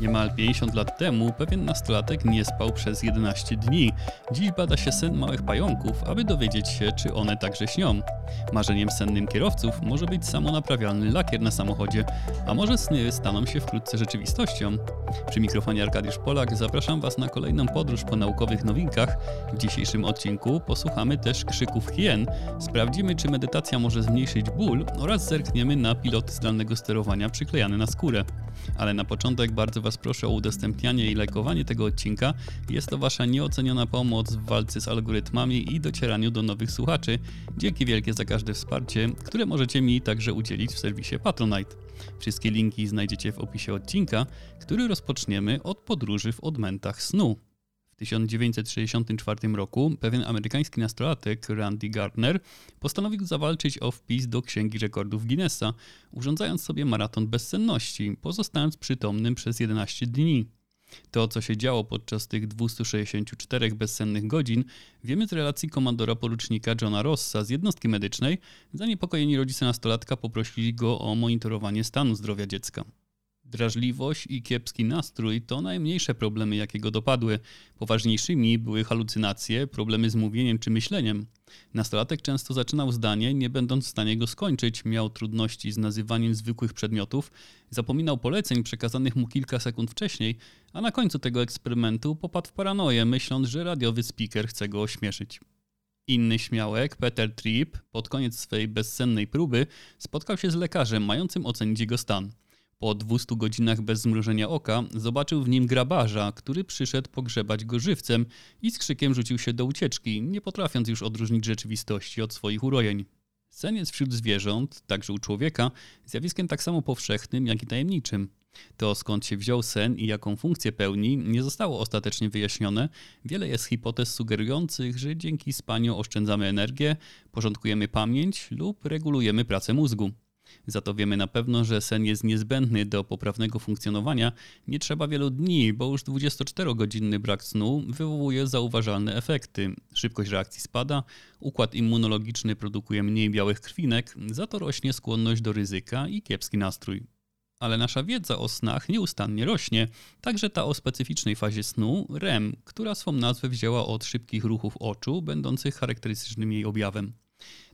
Niemal 50 lat temu pewien nastolatek nie spał przez 11 dni. Dziś bada się sen małych pająków, aby dowiedzieć się, czy one także śnią. Marzeniem sennym kierowców może być samonaprawialny lakier na samochodzie, a może sny staną się wkrótce rzeczywistością. Przy mikrofonie Arkadiusz Polak zapraszam Was na kolejną podróż po naukowych nowinkach. W dzisiejszym odcinku posłuchamy też krzyków hien, sprawdzimy, czy medytacja może zmniejszyć ból oraz zerkniemy na pilot zdalnego sterowania przyklejany na skórę. Ale na początek bardzo Was proszę o udostępnianie i lajkowanie tego odcinka. Jest to Wasza nieoceniona pomoc w walce z algorytmami i docieraniu do nowych słuchaczy. Dzięki wielkie za każde wsparcie, które możecie mi także udzielić w serwisie Patronite. Wszystkie linki znajdziecie w opisie odcinka, który rozpoczniemy od podróży w odmętach snu. W 1964 roku pewien amerykański nastolatek, Randy Gardner, postanowił zawalczyć o wpis do Księgi Rekordów Guinnessa, urządzając sobie maraton bezsenności, pozostając przytomnym przez 11 dni. To, co się działo podczas tych 264 bezsennych godzin, wiemy z relacji komandora porucznika Johna Rossa z jednostki medycznej. Zaniepokojeni rodzice nastolatka poprosili go o monitorowanie stanu zdrowia dziecka. Drażliwość i kiepski nastrój to najmniejsze problemy, jakie go dopadły. Poważniejszymi były halucynacje, problemy z mówieniem czy myśleniem. Nastolatek często zaczynał zdanie, nie będąc w stanie go skończyć, miał trudności z nazywaniem zwykłych przedmiotów, zapominał poleceń przekazanych mu kilka sekund wcześniej, a na końcu tego eksperymentu popadł w paranoję, myśląc, że radiowy speaker chce go ośmieszyć. Inny śmiałek, Peter Tripp, pod koniec swej bezsennej próby spotkał się z lekarzem mającym ocenić jego stan. Po 200 godzinach bez zmrużenia oka zobaczył w nim grabarza, który przyszedł pogrzebać go żywcem i z krzykiem rzucił się do ucieczki, nie potrafiąc już odróżnić rzeczywistości od swoich urojeń. Sen jest wśród zwierząt, także u człowieka, zjawiskiem tak samo powszechnym, jak i tajemniczym. To skąd się wziął sen i jaką funkcję pełni, nie zostało ostatecznie wyjaśnione. Wiele jest hipotez sugerujących, że dzięki spaniu oszczędzamy energię, porządkujemy pamięć lub regulujemy pracę mózgu. Za to wiemy na pewno, że sen jest niezbędny do poprawnego funkcjonowania. Nie trzeba wielu dni, bo już 24-godzinny brak snu wywołuje zauważalne efekty. Szybkość reakcji spada, układ immunologiczny produkuje mniej białych krwinek, za to rośnie skłonność do ryzyka i kiepski nastrój. Ale nasza wiedza o snach nieustannie rośnie, także ta o specyficznej fazie snu REM, która swą nazwę wzięła od szybkich ruchów oczu, będących charakterystycznym jej objawem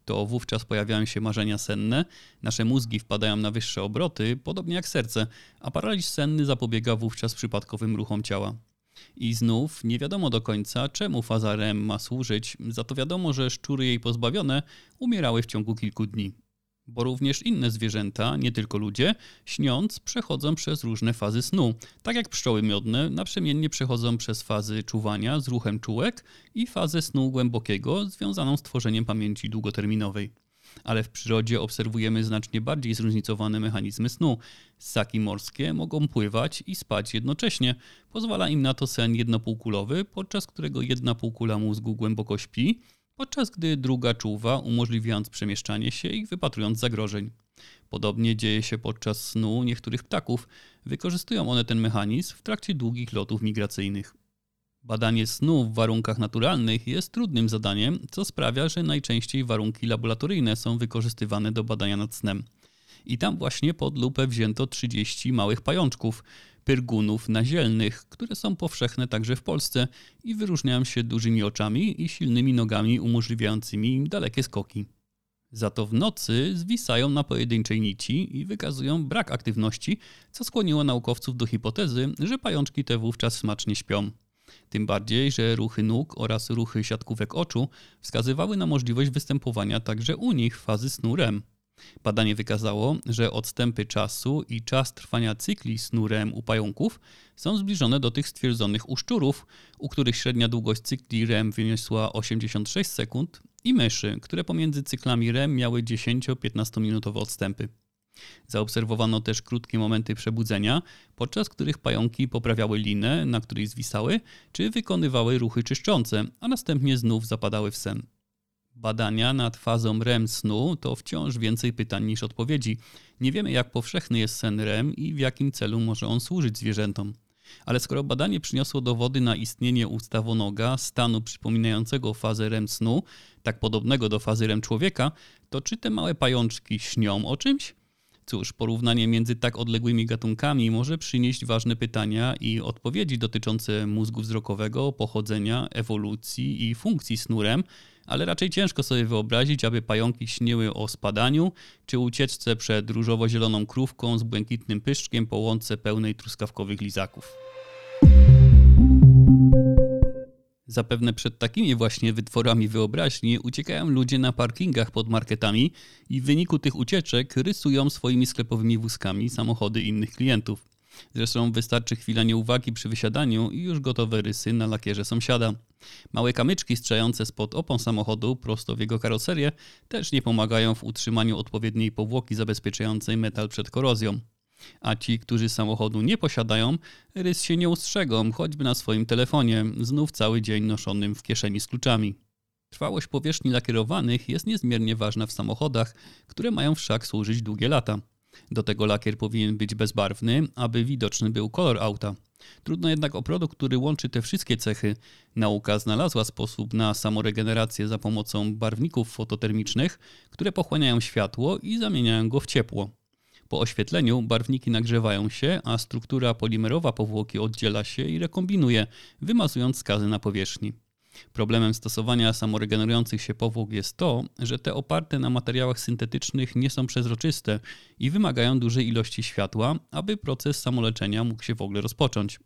to wówczas pojawiają się marzenia senne, nasze mózgi wpadają na wyższe obroty, podobnie jak serce, a paraliż senny zapobiega wówczas przypadkowym ruchom ciała. I znów nie wiadomo do końca, czemu faza REM ma służyć, za to wiadomo, że szczury jej pozbawione umierały w ciągu kilku dni bo również inne zwierzęta, nie tylko ludzie, śniąc, przechodzą przez różne fazy snu. Tak jak pszczoły miodne naprzemiennie przechodzą przez fazy czuwania z ruchem czułek i fazę snu głębokiego związaną z tworzeniem pamięci długoterminowej. Ale w przyrodzie obserwujemy znacznie bardziej zróżnicowane mechanizmy snu. Ssaki morskie mogą pływać i spać jednocześnie. Pozwala im na to sen jednopółkulowy, podczas którego jedna półkula mózgu głęboko śpi, podczas gdy druga czuwa, umożliwiając przemieszczanie się i wypatrując zagrożeń. Podobnie dzieje się podczas snu niektórych ptaków. Wykorzystują one ten mechanizm w trakcie długich lotów migracyjnych. Badanie snu w warunkach naturalnych jest trudnym zadaniem, co sprawia, że najczęściej warunki laboratoryjne są wykorzystywane do badania nad snem. I tam właśnie pod lupę wzięto 30 małych pajączków, pyrgunów nazielnych, które są powszechne także w Polsce i wyróżniają się dużymi oczami i silnymi nogami umożliwiającymi im dalekie skoki. Za to w nocy zwisają na pojedynczej nici i wykazują brak aktywności, co skłoniło naukowców do hipotezy, że pajączki te wówczas smacznie śpią. Tym bardziej, że ruchy nóg oraz ruchy siatkówek oczu wskazywały na możliwość występowania także u nich fazy snu REM. Badanie wykazało, że odstępy czasu i czas trwania cykli snu REM u pająków są zbliżone do tych stwierdzonych u szczurów, u których średnia długość cykli REM wyniosła 86 sekund, i myszy, które pomiędzy cyklami REM miały 10-15 minutowe odstępy. Zaobserwowano też krótkie momenty przebudzenia, podczas których pająki poprawiały linę, na której zwisały, czy wykonywały ruchy czyszczące, a następnie znów zapadały w sen. Badania nad fazą REM snu to wciąż więcej pytań niż odpowiedzi. Nie wiemy, jak powszechny jest sen REM i w jakim celu może on służyć zwierzętom. Ale skoro badanie przyniosło dowody na istnienie ustawonoga, stanu przypominającego fazę REM snu, tak podobnego do fazy REM człowieka, to czy te małe pajączki śnią o czymś? Cóż, porównanie między tak odległymi gatunkami może przynieść ważne pytania i odpowiedzi dotyczące mózgu wzrokowego, pochodzenia, ewolucji i funkcji snurem, ale raczej ciężko sobie wyobrazić, aby pająki śniły o spadaniu czy ucieczce przed różowo-zieloną krówką z błękitnym pyszczkiem po łące pełnej truskawkowych lizaków. Zapewne przed takimi właśnie wytworami wyobraźni uciekają ludzie na parkingach pod marketami i w wyniku tych ucieczek rysują swoimi sklepowymi wózkami samochody innych klientów. Zresztą wystarczy chwila nieuwagi przy wysiadaniu i już gotowe rysy na lakierze sąsiada. Małe kamyczki strzające spod opon samochodu prosto w jego karoserię też nie pomagają w utrzymaniu odpowiedniej powłoki zabezpieczającej metal przed korozją. A ci, którzy samochodu nie posiadają, rys się nie ustrzegą, choćby na swoim telefonie, znów cały dzień noszonym w kieszeni z kluczami. Trwałość powierzchni lakierowanych jest niezmiernie ważna w samochodach, które mają wszak służyć długie lata. Do tego lakier powinien być bezbarwny, aby widoczny był kolor auta. Trudno jednak o produkt, który łączy te wszystkie cechy. Nauka znalazła sposób na samoregenerację za pomocą barwników fototermicznych, które pochłaniają światło i zamieniają go w ciepło. Po oświetleniu barwniki nagrzewają się, a struktura polimerowa powłoki oddziela się i rekombinuje, wymazując skazy na powierzchni. Problemem stosowania samoregenerujących się powłok jest to, że te oparte na materiałach syntetycznych nie są przezroczyste i wymagają dużej ilości światła, aby proces samoleczenia mógł się w ogóle rozpocząć.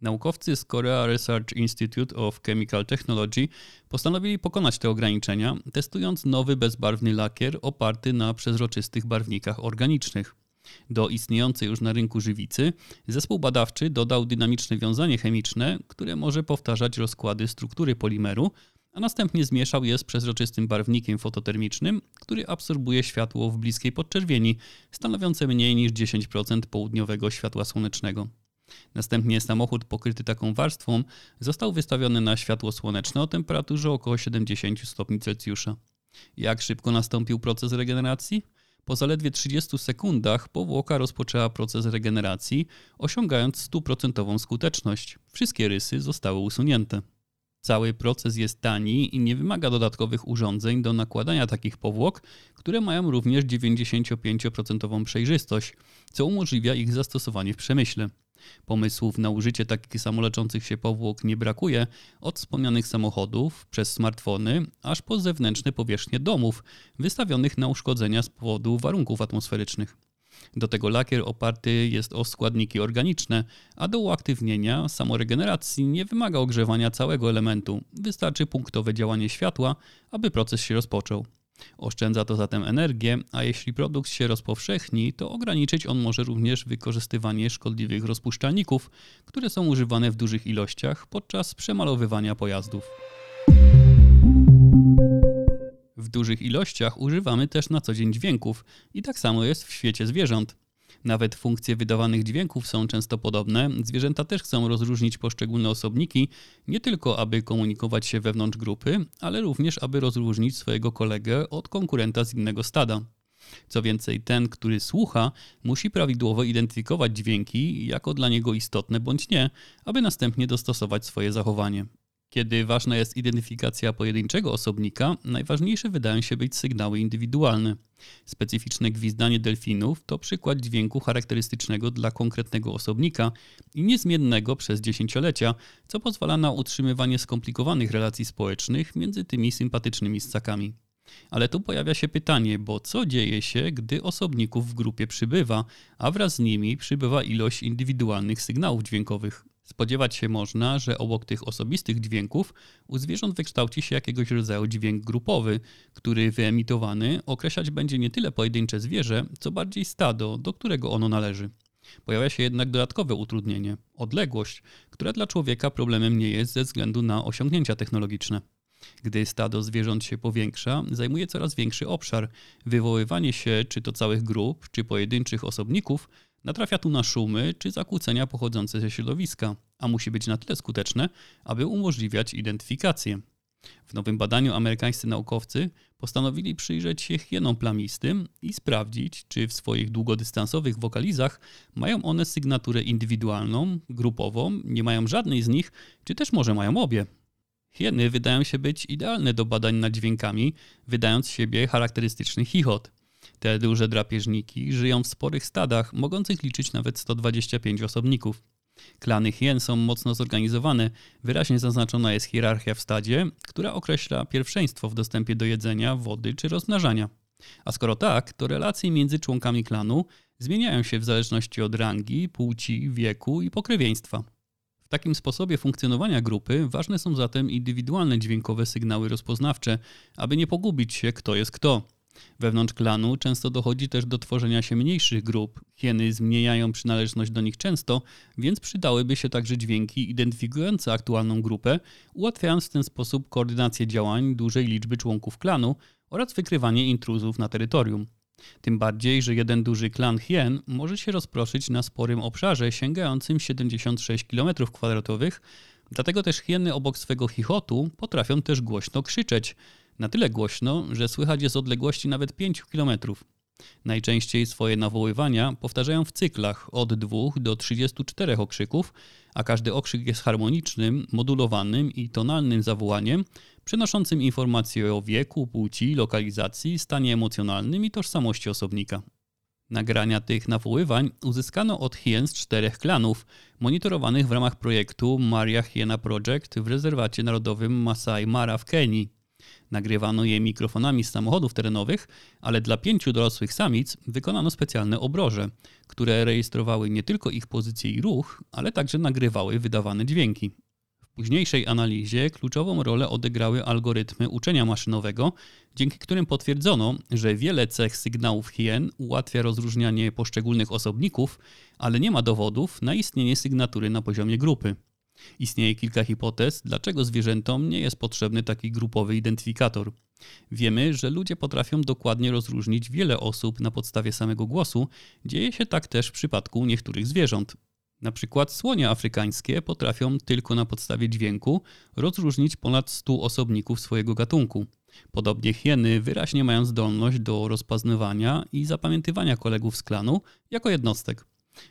Naukowcy z Korea Research Institute of Chemical Technology postanowili pokonać te ograniczenia, testując nowy bezbarwny lakier oparty na przezroczystych barwnikach organicznych. Do istniejącej już na rynku żywicy zespół badawczy dodał dynamiczne wiązanie chemiczne, które może powtarzać rozkłady struktury polimeru, a następnie zmieszał je z przezroczystym barwnikiem fototermicznym, który absorbuje światło w bliskiej podczerwieni, stanowiące mniej niż 10% południowego światła słonecznego. Następnie samochód pokryty taką warstwą został wystawiony na światło słoneczne o temperaturze około 70 stopni Celsjusza. Jak szybko nastąpił proces regeneracji? Po zaledwie 30 sekundach powłoka rozpoczęła proces regeneracji, osiągając stuprocentową skuteczność. Wszystkie rysy zostały usunięte. Cały proces jest tani i nie wymaga dodatkowych urządzeń do nakładania takich powłok, które mają również 95% przejrzystość, co umożliwia ich zastosowanie w przemyśle. Pomysłów na użycie takich samoleczących się powłok nie brakuje, od wspomnianych samochodów, przez smartfony, aż po zewnętrzne powierzchnie domów, wystawionych na uszkodzenia z powodu warunków atmosferycznych. Do tego lakier oparty jest o składniki organiczne, a do uaktywnienia samoregeneracji nie wymaga ogrzewania całego elementu. Wystarczy punktowe działanie światła, aby proces się rozpoczął. Oszczędza to zatem energię, a jeśli produkt się rozpowszechni, to ograniczyć on może również wykorzystywanie szkodliwych rozpuszczalników, które są używane w dużych ilościach podczas przemalowywania pojazdów. W dużych ilościach używamy też na co dzień dźwięków i tak samo jest w świecie zwierząt. Nawet funkcje wydawanych dźwięków są często podobne. Zwierzęta też chcą rozróżnić poszczególne osobniki, nie tylko aby komunikować się wewnątrz grupy, ale również aby rozróżnić swojego kolegę od konkurenta z innego stada. Co więcej, ten, który słucha, musi prawidłowo identyfikować dźwięki jako dla niego istotne bądź nie, aby następnie dostosować swoje zachowanie. Kiedy ważna jest identyfikacja pojedynczego osobnika, najważniejsze wydają się być sygnały indywidualne. Specyficzne gwizdanie delfinów to przykład dźwięku charakterystycznego dla konkretnego osobnika i niezmiennego przez dziesięciolecia, co pozwala na utrzymywanie skomplikowanych relacji społecznych między tymi sympatycznymi ssakami. Ale tu pojawia się pytanie, bo co dzieje się, gdy osobników w grupie przybywa, a wraz z nimi przybywa ilość indywidualnych sygnałów dźwiękowych? Spodziewać się można, że obok tych osobistych dźwięków u zwierząt wykształci się jakiegoś rodzaju dźwięk grupowy, który wyemitowany określać będzie nie tyle pojedyncze zwierzę, co bardziej stado, do którego ono należy. Pojawia się jednak dodatkowe utrudnienie odległość, która dla człowieka problemem nie jest ze względu na osiągnięcia technologiczne. Gdy stado zwierząt się powiększa, zajmuje coraz większy obszar. Wywoływanie się czy to całych grup, czy pojedynczych osobników Natrafia tu na szumy czy zakłócenia pochodzące ze środowiska, a musi być na tyle skuteczne, aby umożliwiać identyfikację. W nowym badaniu amerykańscy naukowcy postanowili przyjrzeć się hienom plamistym i sprawdzić, czy w swoich długodystansowych wokalizach mają one sygnaturę indywidualną, grupową, nie mają żadnej z nich, czy też może mają obie. Hieny wydają się być idealne do badań nad dźwiękami, wydając siebie charakterystyczny chichot. Te duże drapieżniki żyją w sporych stadach, mogących liczyć nawet 125 osobników. Klany hien są mocno zorganizowane, wyraźnie zaznaczona jest hierarchia w stadzie, która określa pierwszeństwo w dostępie do jedzenia, wody czy rozmnażania. A skoro tak, to relacje między członkami klanu zmieniają się w zależności od rangi, płci, wieku i pokrewieństwa. W takim sposobie funkcjonowania grupy ważne są zatem indywidualne dźwiękowe sygnały rozpoznawcze, aby nie pogubić się, kto jest kto. Wewnątrz klanu często dochodzi też do tworzenia się mniejszych grup. Hieny zmieniają przynależność do nich często, więc przydałyby się także dźwięki identyfikujące aktualną grupę, ułatwiając w ten sposób koordynację działań dużej liczby członków klanu oraz wykrywanie intruzów na terytorium. Tym bardziej, że jeden duży klan hien może się rozproszyć na sporym obszarze sięgającym 76 km2, dlatego też hieny obok swego chichotu potrafią też głośno krzyczeć. Na tyle głośno, że słychać je z odległości nawet 5 km. Najczęściej swoje nawoływania powtarzają w cyklach od 2 do 34 okrzyków, a każdy okrzyk jest harmonicznym, modulowanym i tonalnym zawołaniem, przynoszącym informacje o wieku, płci, lokalizacji, stanie emocjonalnym i tożsamości osobnika. Nagrania tych nawoływań uzyskano od hien z czterech klanów, monitorowanych w ramach projektu Maria Hiena Project w rezerwacie narodowym Masai Mara w Kenii. Nagrywano je mikrofonami z samochodów terenowych, ale dla pięciu dorosłych samic wykonano specjalne obroże, które rejestrowały nie tylko ich pozycję i ruch, ale także nagrywały wydawane dźwięki. W późniejszej analizie kluczową rolę odegrały algorytmy uczenia maszynowego, dzięki którym potwierdzono, że wiele cech sygnałów hien ułatwia rozróżnianie poszczególnych osobników, ale nie ma dowodów na istnienie sygnatury na poziomie grupy. Istnieje kilka hipotez, dlaczego zwierzętom nie jest potrzebny taki grupowy identyfikator. Wiemy, że ludzie potrafią dokładnie rozróżnić wiele osób na podstawie samego głosu. Dzieje się tak też w przypadku niektórych zwierząt. Na przykład słonie afrykańskie potrafią tylko na podstawie dźwięku rozróżnić ponad 100 osobników swojego gatunku. Podobnie hieny wyraźnie mają zdolność do rozpoznawania i zapamiętywania kolegów z klanu jako jednostek.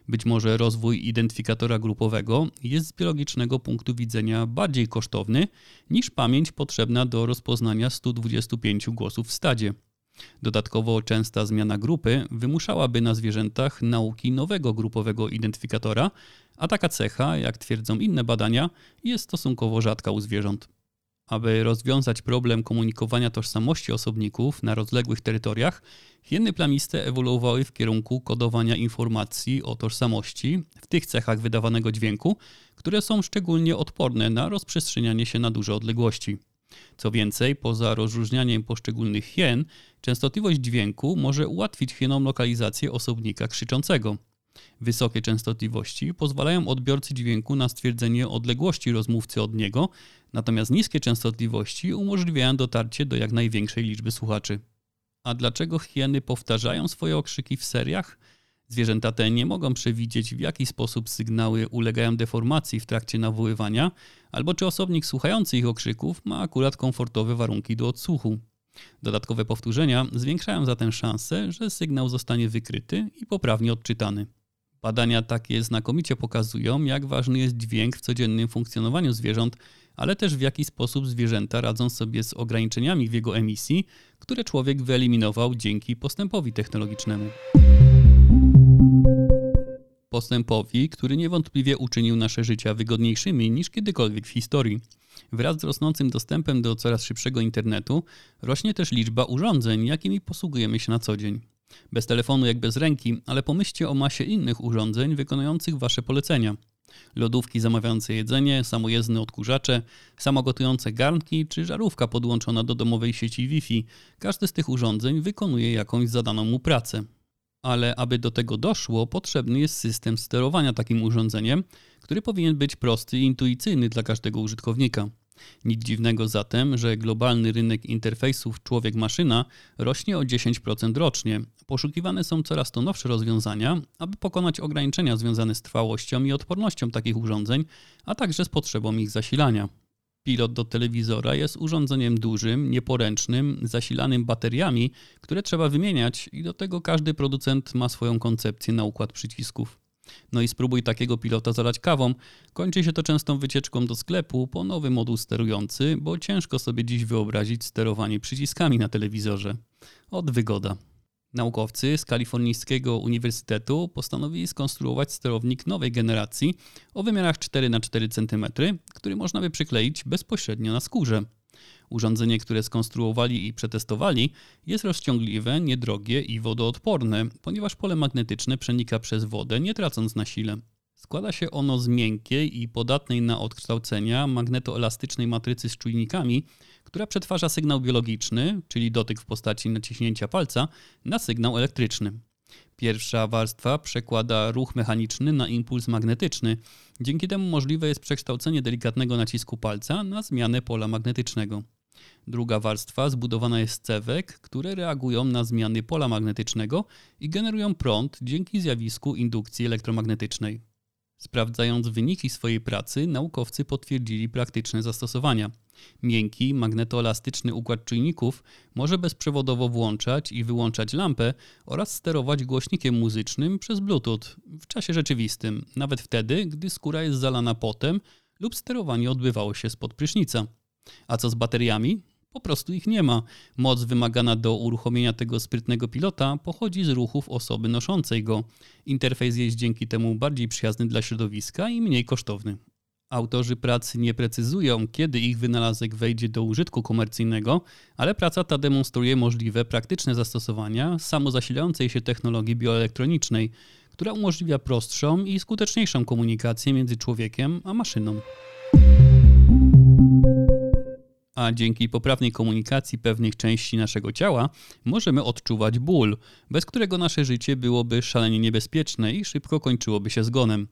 Być może rozwój identyfikatora grupowego jest z biologicznego punktu widzenia bardziej kosztowny niż pamięć potrzebna do rozpoznania 125 głosów w stadzie. Dodatkowo częsta zmiana grupy wymuszałaby na zwierzętach nauki nowego grupowego identyfikatora, a taka cecha, jak twierdzą inne badania, jest stosunkowo rzadka u zwierząt. Aby rozwiązać problem komunikowania tożsamości osobników na rozległych terytoriach, hieny plamiste ewoluowały w kierunku kodowania informacji o tożsamości w tych cechach wydawanego dźwięku, które są szczególnie odporne na rozprzestrzenianie się na duże odległości. Co więcej, poza rozróżnianiem poszczególnych hien, częstotliwość dźwięku może ułatwić hienom lokalizację osobnika krzyczącego. Wysokie częstotliwości pozwalają odbiorcy dźwięku na stwierdzenie odległości rozmówcy od niego, natomiast niskie częstotliwości umożliwiają dotarcie do jak największej liczby słuchaczy. A dlaczego hieny powtarzają swoje okrzyki w seriach? Zwierzęta te nie mogą przewidzieć, w jaki sposób sygnały ulegają deformacji w trakcie nawoływania, albo czy osobnik słuchający ich okrzyków ma akurat komfortowe warunki do odsłuchu. Dodatkowe powtórzenia zwiększają zatem szanse, że sygnał zostanie wykryty i poprawnie odczytany. Badania takie znakomicie pokazują, jak ważny jest dźwięk w codziennym funkcjonowaniu zwierząt, ale też w jaki sposób zwierzęta radzą sobie z ograniczeniami w jego emisji, które człowiek wyeliminował dzięki postępowi technologicznemu. Postępowi, który niewątpliwie uczynił nasze życia wygodniejszymi niż kiedykolwiek w historii. Wraz z rosnącym dostępem do coraz szybszego internetu rośnie też liczba urządzeń, jakimi posługujemy się na co dzień. Bez telefonu jak bez ręki, ale pomyślcie o masie innych urządzeń wykonujących Wasze polecenia. Lodówki zamawiające jedzenie, samojezdne odkurzacze, samogotujące garnki czy żarówka podłączona do domowej sieci Wi-Fi. Każde z tych urządzeń wykonuje jakąś zadaną mu pracę. Ale aby do tego doszło, potrzebny jest system sterowania takim urządzeniem, który powinien być prosty i intuicyjny dla każdego użytkownika. Nic dziwnego zatem, że globalny rynek interfejsów człowiek-maszyna rośnie o 10% rocznie. Poszukiwane są coraz to nowsze rozwiązania, aby pokonać ograniczenia związane z trwałością i odpornością takich urządzeń, a także z potrzebą ich zasilania. Pilot do telewizora jest urządzeniem dużym, nieporęcznym, zasilanym bateriami, które trzeba wymieniać i do tego każdy producent ma swoją koncepcję na układ przycisków. No i spróbuj takiego pilota zalać kawą. Kończy się to częstą wycieczką do sklepu po nowy moduł sterujący, bo ciężko sobie dziś wyobrazić sterowanie przyciskami na telewizorze. Od wygoda. Naukowcy z kalifornijskiego uniwersytetu postanowili skonstruować sterownik nowej generacji o wymiarach 4x4 cm, który można by przykleić bezpośrednio na skórze. Urządzenie, które skonstruowali i przetestowali, jest rozciągliwe, niedrogie i wodoodporne, ponieważ pole magnetyczne przenika przez wodę, nie tracąc na sile. Składa się ono z miękkiej i podatnej na odkształcenia magnetoelastycznej matrycy z czujnikami, która przetwarza sygnał biologiczny, czyli dotyk w postaci naciśnięcia palca, na sygnał elektryczny. Pierwsza warstwa przekłada ruch mechaniczny na impuls magnetyczny. Dzięki temu możliwe jest przekształcenie delikatnego nacisku palca na zmianę pola magnetycznego. Druga warstwa zbudowana jest z cewek, które reagują na zmiany pola magnetycznego i generują prąd dzięki zjawisku indukcji elektromagnetycznej. Sprawdzając wyniki swojej pracy, naukowcy potwierdzili praktyczne zastosowania. Miękki, magnetoelastyczny układ czujników może bezprzewodowo włączać i wyłączać lampę oraz sterować głośnikiem muzycznym przez Bluetooth w czasie rzeczywistym, nawet wtedy, gdy skóra jest zalana potem lub sterowanie odbywało się spod prysznica. A co z bateriami? Po prostu ich nie ma. Moc wymagana do uruchomienia tego sprytnego pilota pochodzi z ruchów osoby noszącej go. Interfejs jest dzięki temu bardziej przyjazny dla środowiska i mniej kosztowny. Autorzy pracy nie precyzują, kiedy ich wynalazek wejdzie do użytku komercyjnego, ale praca ta demonstruje możliwe praktyczne zastosowania samozasilającej się technologii bioelektronicznej, która umożliwia prostszą i skuteczniejszą komunikację między człowiekiem a maszyną a dzięki poprawnej komunikacji pewnych części naszego ciała możemy odczuwać ból, bez którego nasze życie byłoby szalenie niebezpieczne i szybko kończyłoby się zgonem.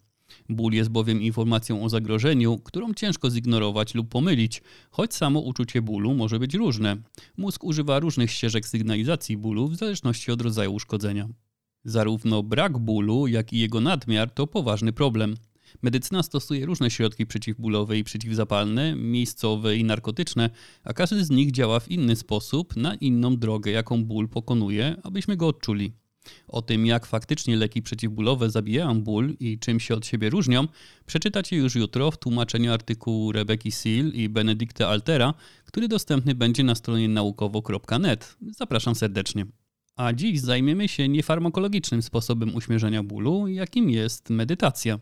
Ból jest bowiem informacją o zagrożeniu, którą ciężko zignorować lub pomylić, choć samo uczucie bólu może być różne. Mózg używa różnych ścieżek sygnalizacji bólu w zależności od rodzaju uszkodzenia. Zarówno brak bólu, jak i jego nadmiar to poważny problem. Medycyna stosuje różne środki przeciwbólowe i przeciwzapalne, miejscowe i narkotyczne, a każdy z nich działa w inny sposób, na inną drogę, jaką ból pokonuje, abyśmy go odczuli. O tym, jak faktycznie leki przeciwbólowe zabijają ból i czym się od siebie różnią, przeczytacie już jutro w tłumaczeniu artykułu Rebeki Seal i Benedicta Altera, który dostępny będzie na stronie naukowo.net. Zapraszam serdecznie. A dziś zajmiemy się niefarmakologicznym sposobem uśmierzenia bólu, jakim jest medytacja.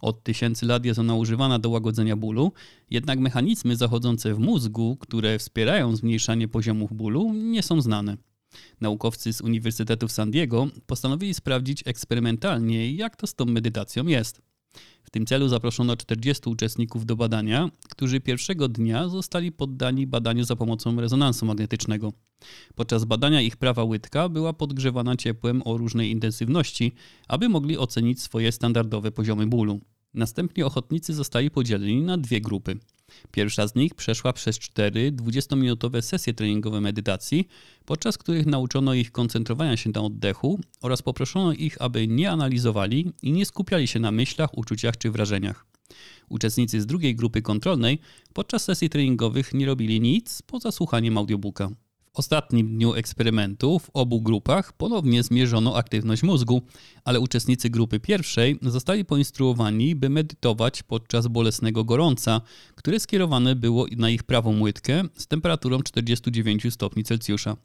Od tysięcy lat jest ona używana do łagodzenia bólu, jednak mechanizmy zachodzące w mózgu, które wspierają zmniejszanie poziomów bólu, nie są znane. Naukowcy z Uniwersytetu w San Diego postanowili sprawdzić eksperymentalnie, jak to z tą medytacją jest. W tym celu zaproszono 40 uczestników do badania, którzy pierwszego dnia zostali poddani badaniu za pomocą rezonansu magnetycznego. Podczas badania ich prawa łydka była podgrzewana ciepłem o różnej intensywności, aby mogli ocenić swoje standardowe poziomy bólu. Następnie ochotnicy zostali podzieleni na dwie grupy. Pierwsza z nich przeszła przez cztery 20-minutowe sesje treningowe medytacji, podczas których nauczono ich koncentrowania się na oddechu oraz poproszono ich, aby nie analizowali i nie skupiali się na myślach, uczuciach czy wrażeniach. Uczestnicy z drugiej grupy kontrolnej podczas sesji treningowych nie robili nic poza słuchaniem audiobooka ostatnim dniu eksperymentu w obu grupach ponownie zmierzono aktywność mózgu, ale uczestnicy grupy pierwszej zostali poinstruowani, by medytować podczas bolesnego gorąca, które skierowane było na ich prawą łydkę z temperaturą 49 stopni Celsjusza.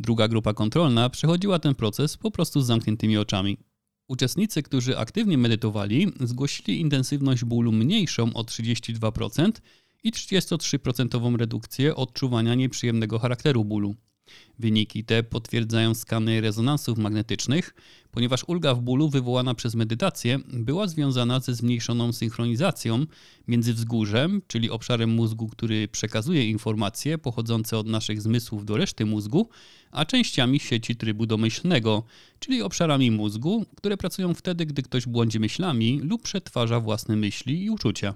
Druga grupa kontrolna przechodziła ten proces po prostu z zamkniętymi oczami. Uczestnicy, którzy aktywnie medytowali, zgłosili intensywność bólu mniejszą o 32%, i 33% redukcję odczuwania nieprzyjemnego charakteru bólu. Wyniki te potwierdzają skany rezonansów magnetycznych, ponieważ ulga w bólu wywołana przez medytację była związana ze zmniejszoną synchronizacją między wzgórzem, czyli obszarem mózgu, który przekazuje informacje pochodzące od naszych zmysłów do reszty mózgu, a częściami sieci trybu domyślnego, czyli obszarami mózgu, które pracują wtedy, gdy ktoś błądzi myślami lub przetwarza własne myśli i uczucia.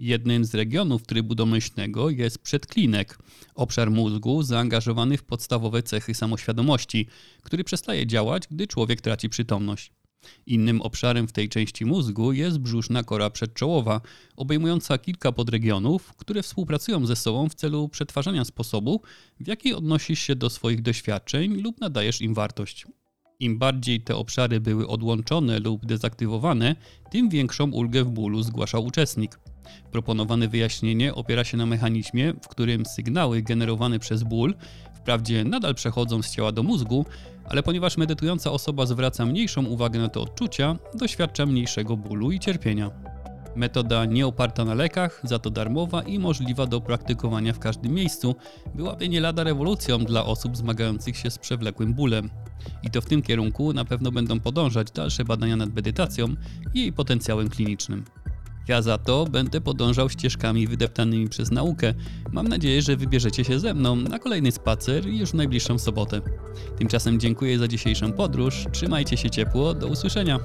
Jednym z regionów trybu domyślnego jest przedklinek, obszar mózgu zaangażowany w podstawowe cechy samoświadomości, który przestaje działać, gdy człowiek traci przytomność. Innym obszarem w tej części mózgu jest brzuszna kora przedczołowa, obejmująca kilka podregionów, które współpracują ze sobą w celu przetwarzania sposobu, w jaki odnosisz się do swoich doświadczeń lub nadajesz im wartość. Im bardziej te obszary były odłączone lub dezaktywowane, tym większą ulgę w bólu zgłaszał uczestnik. Proponowane wyjaśnienie opiera się na mechanizmie, w którym sygnały generowane przez ból Wprawdzie nadal przechodzą z ciała do mózgu, ale ponieważ medytująca osoba zwraca mniejszą uwagę na te odczucia, doświadcza mniejszego bólu i cierpienia. Metoda nie oparta na lekach, za to darmowa i możliwa do praktykowania w każdym miejscu, byłaby nie lada rewolucją dla osób zmagających się z przewlekłym bólem. I to w tym kierunku na pewno będą podążać dalsze badania nad medytacją i jej potencjałem klinicznym. Ja za to będę podążał ścieżkami wydeptanymi przez naukę. Mam nadzieję, że wybierzecie się ze mną na kolejny spacer już w najbliższą sobotę. Tymczasem dziękuję za dzisiejszą podróż, trzymajcie się ciepło, do usłyszenia.